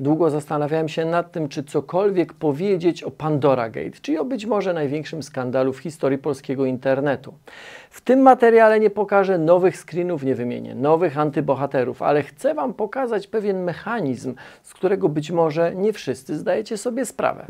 Długo zastanawiałem się nad tym, czy cokolwiek powiedzieć o Pandora Gate, czyli o być może największym skandalu w historii polskiego internetu. W tym materiale nie pokażę nowych screenów, nie wymienię nowych antybohaterów, ale chcę Wam pokazać pewien mechanizm, z którego być może nie wszyscy zdajecie sobie sprawę.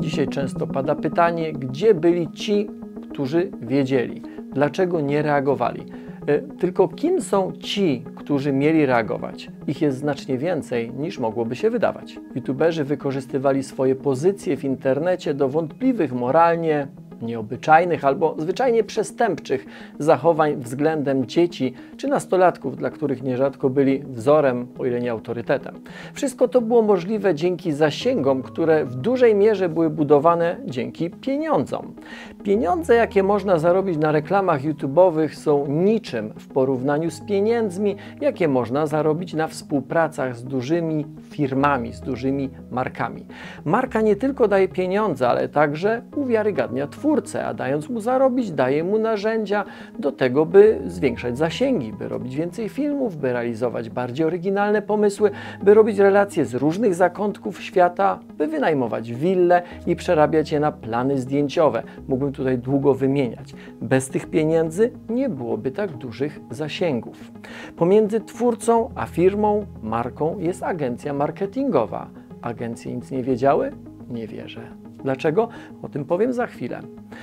Dzisiaj często pada pytanie, gdzie byli ci, którzy wiedzieli, dlaczego nie reagowali. E, tylko kim są ci, którzy mieli reagować? Ich jest znacznie więcej niż mogłoby się wydawać. YouTuberzy wykorzystywali swoje pozycje w internecie do wątpliwych moralnie, nieobyczajnych albo zwyczajnie przestępczych zachowań względem dzieci czy nastolatków, dla których nierzadko byli wzorem, o ile nie autorytetem. Wszystko to było możliwe dzięki zasięgom, które w dużej mierze były budowane dzięki pieniądzom. Pieniądze, jakie można zarobić na reklamach YouTube'owych, są niczym w porównaniu z pieniędzmi, jakie można zarobić na współpracach z dużymi firmami, z dużymi markami. Marka nie tylko daje pieniądze, ale także uwiarygadnia twórców twórcę, a dając mu zarobić, daje mu narzędzia do tego, by zwiększać zasięgi, by robić więcej filmów, by realizować bardziej oryginalne pomysły, by robić relacje z różnych zakątków świata, by wynajmować wille i przerabiać je na plany zdjęciowe. Mógłbym tutaj długo wymieniać. Bez tych pieniędzy nie byłoby tak dużych zasięgów. Pomiędzy twórcą a firmą, marką jest agencja marketingowa. Agencje nic nie wiedziały? Nie wierzę. Dlaczego? O tym powiem za chwilę.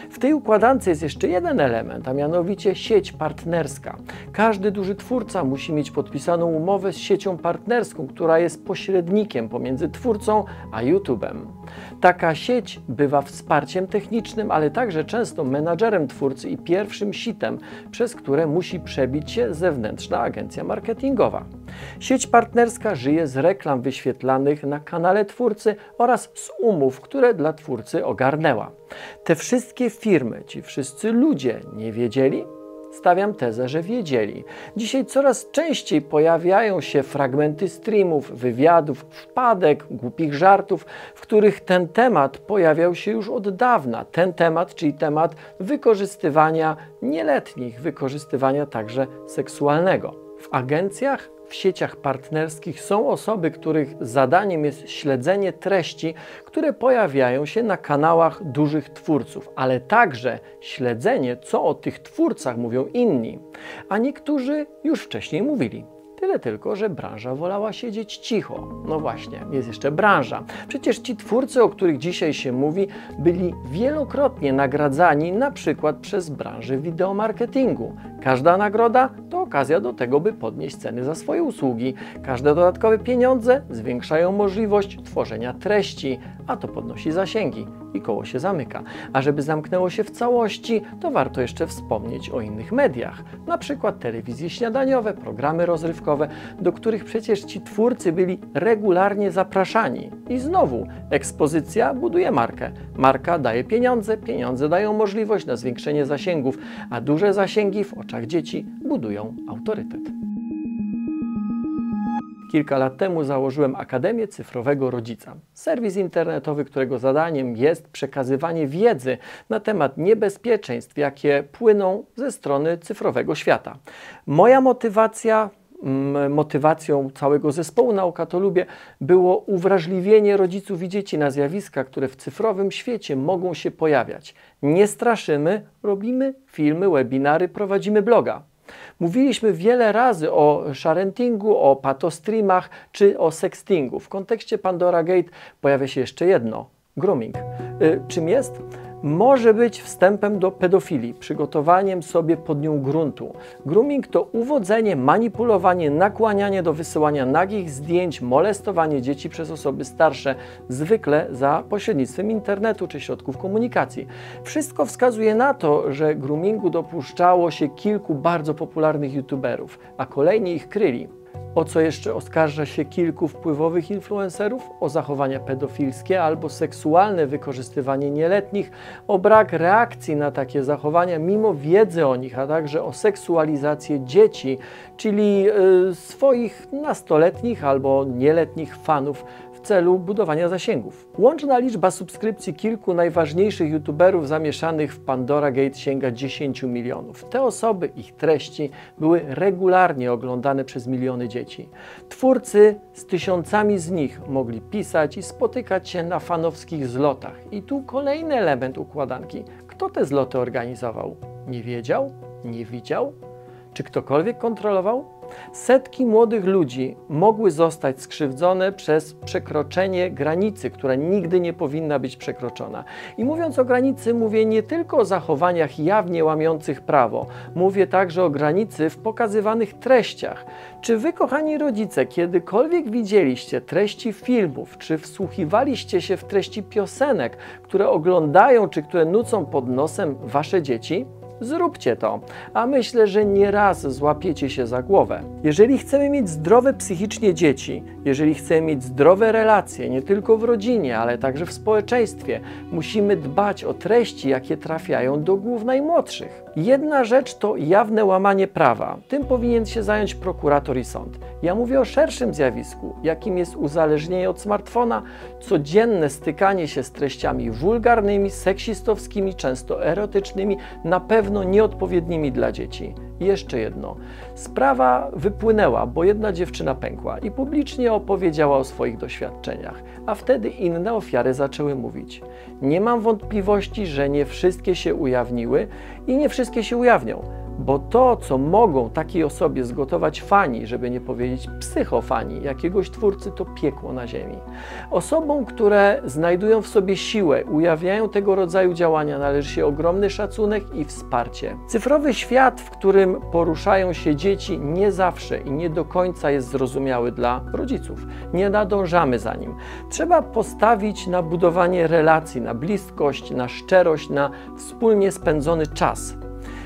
W tej układance jest jeszcze jeden element, a mianowicie sieć partnerska. Każdy duży twórca musi mieć podpisaną umowę z siecią partnerską, która jest pośrednikiem pomiędzy twórcą a YouTube'em. Taka sieć bywa wsparciem technicznym, ale także często menadżerem twórcy i pierwszym sitem, przez które musi przebić się zewnętrzna agencja marketingowa. Sieć partnerska żyje z reklam wyświetlanych na kanale twórcy oraz z umów, które dla twórcy ogarnęła. Te wszystkie firmy, ci wszyscy ludzie nie wiedzieli, Stawiam tezę, że wiedzieli. Dzisiaj coraz częściej pojawiają się fragmenty streamów, wywiadów, wpadek, głupich żartów, w których ten temat pojawiał się już od dawna. Ten temat, czyli temat wykorzystywania nieletnich, wykorzystywania także seksualnego. W agencjach w sieciach partnerskich są osoby, których zadaniem jest śledzenie treści, które pojawiają się na kanałach dużych twórców, ale także śledzenie, co o tych twórcach mówią inni, a niektórzy już wcześniej mówili. Tyle tylko, że branża wolała siedzieć cicho. No właśnie, jest jeszcze branża. Przecież ci twórcy, o których dzisiaj się mówi, byli wielokrotnie nagradzani na przykład przez branżę wideomarketingu. Każda nagroda to okazja do tego, by podnieść ceny za swoje usługi. Każde dodatkowe pieniądze zwiększają możliwość tworzenia treści, a to podnosi zasięgi i koło się zamyka. A żeby zamknęło się w całości, to warto jeszcze wspomnieć o innych mediach, na przykład telewizje śniadaniowe, programy rozrywkowe, do których przecież ci twórcy byli regularnie zapraszani. I znowu, ekspozycja buduje markę. Marka daje pieniądze, pieniądze dają możliwość na zwiększenie zasięgów, a duże zasięgi w oczach dzieci budują autorytet. Kilka lat temu założyłem Akademię Cyfrowego Rodzica. Serwis internetowy, którego zadaniem jest przekazywanie wiedzy na temat niebezpieczeństw, jakie płyną ze strony cyfrowego świata. Moja motywacja motywacją całego zespołu Nauka to Lubię było uwrażliwienie rodziców i dzieci na zjawiska, które w cyfrowym świecie mogą się pojawiać. Nie straszymy, robimy filmy, webinary, prowadzimy bloga. Mówiliśmy wiele razy o sharentingu, o patostreamach czy o sextingu. W kontekście Pandora Gate pojawia się jeszcze jedno grooming. Y, czym jest? Może być wstępem do pedofilii, przygotowaniem sobie pod nią gruntu. Grooming to uwodzenie, manipulowanie, nakłanianie do wysyłania nagich zdjęć, molestowanie dzieci przez osoby starsze, zwykle za pośrednictwem internetu czy środków komunikacji. Wszystko wskazuje na to, że groomingu dopuszczało się kilku bardzo popularnych youtuberów, a kolejni ich kryli. O co jeszcze oskarża się kilku wpływowych influencerów? O zachowania pedofilskie albo seksualne wykorzystywanie nieletnich, o brak reakcji na takie zachowania mimo wiedzy o nich, a także o seksualizację dzieci, czyli y, swoich nastoletnich albo nieletnich fanów celu budowania zasięgów. Łączna liczba subskrypcji kilku najważniejszych youtuberów zamieszanych w Pandora Gate sięga 10 milionów. Te osoby, ich treści były regularnie oglądane przez miliony dzieci. Twórcy z tysiącami z nich mogli pisać i spotykać się na fanowskich zlotach. I tu kolejny element układanki. Kto te zloty organizował? Nie wiedział? Nie widział? Czy ktokolwiek kontrolował? Setki młodych ludzi mogły zostać skrzywdzone przez przekroczenie granicy, która nigdy nie powinna być przekroczona. I mówiąc o granicy, mówię nie tylko o zachowaniach jawnie łamiących prawo, mówię także o granicy w pokazywanych treściach. Czy wy, kochani rodzice, kiedykolwiek widzieliście treści filmów, czy wsłuchiwaliście się w treści piosenek, które oglądają, czy które nucą pod nosem wasze dzieci? Zróbcie to, a myślę, że nie raz złapiecie się za głowę. Jeżeli chcemy mieć zdrowe psychicznie dzieci, jeżeli chcemy mieć zdrowe relacje, nie tylko w rodzinie, ale także w społeczeństwie, musimy dbać o treści, jakie trafiają do głów najmłodszych. Jedna rzecz to jawne łamanie prawa. Tym powinien się zająć prokurator i sąd. Ja mówię o szerszym zjawisku, jakim jest uzależnienie od smartfona, codzienne stykanie się z treściami wulgarnymi, seksistowskimi, często erotycznymi, na pewno nieodpowiednimi dla dzieci. Jeszcze jedno. Sprawa wypłynęła, bo jedna dziewczyna pękła i publicznie opowiedziała o swoich doświadczeniach, a wtedy inne ofiary zaczęły mówić. Nie mam wątpliwości, że nie wszystkie się ujawniły i nie wszystkie się ujawnią bo to, co mogą takiej osobie zgotować fani, żeby nie powiedzieć psychofani jakiegoś twórcy, to piekło na ziemi. Osobom, które znajdują w sobie siłę, ujawniają tego rodzaju działania, należy się ogromny szacunek i wsparcie. Cyfrowy świat, w którym poruszają się dzieci, nie zawsze i nie do końca jest zrozumiały dla rodziców. Nie nadążamy za nim. Trzeba postawić na budowanie relacji, na bliskość, na szczerość, na wspólnie spędzony czas.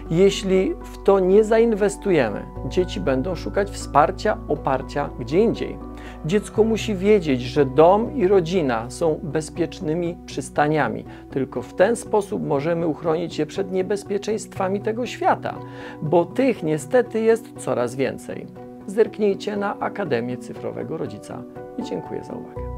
Jeśli w to nie zainwestujemy, dzieci będą szukać wsparcia, oparcia gdzie indziej. Dziecko musi wiedzieć, że dom i rodzina są bezpiecznymi przystaniami. Tylko w ten sposób możemy uchronić je przed niebezpieczeństwami tego świata, bo tych niestety jest coraz więcej. Zerknijcie na Akademię Cyfrowego Rodzica i dziękuję za uwagę.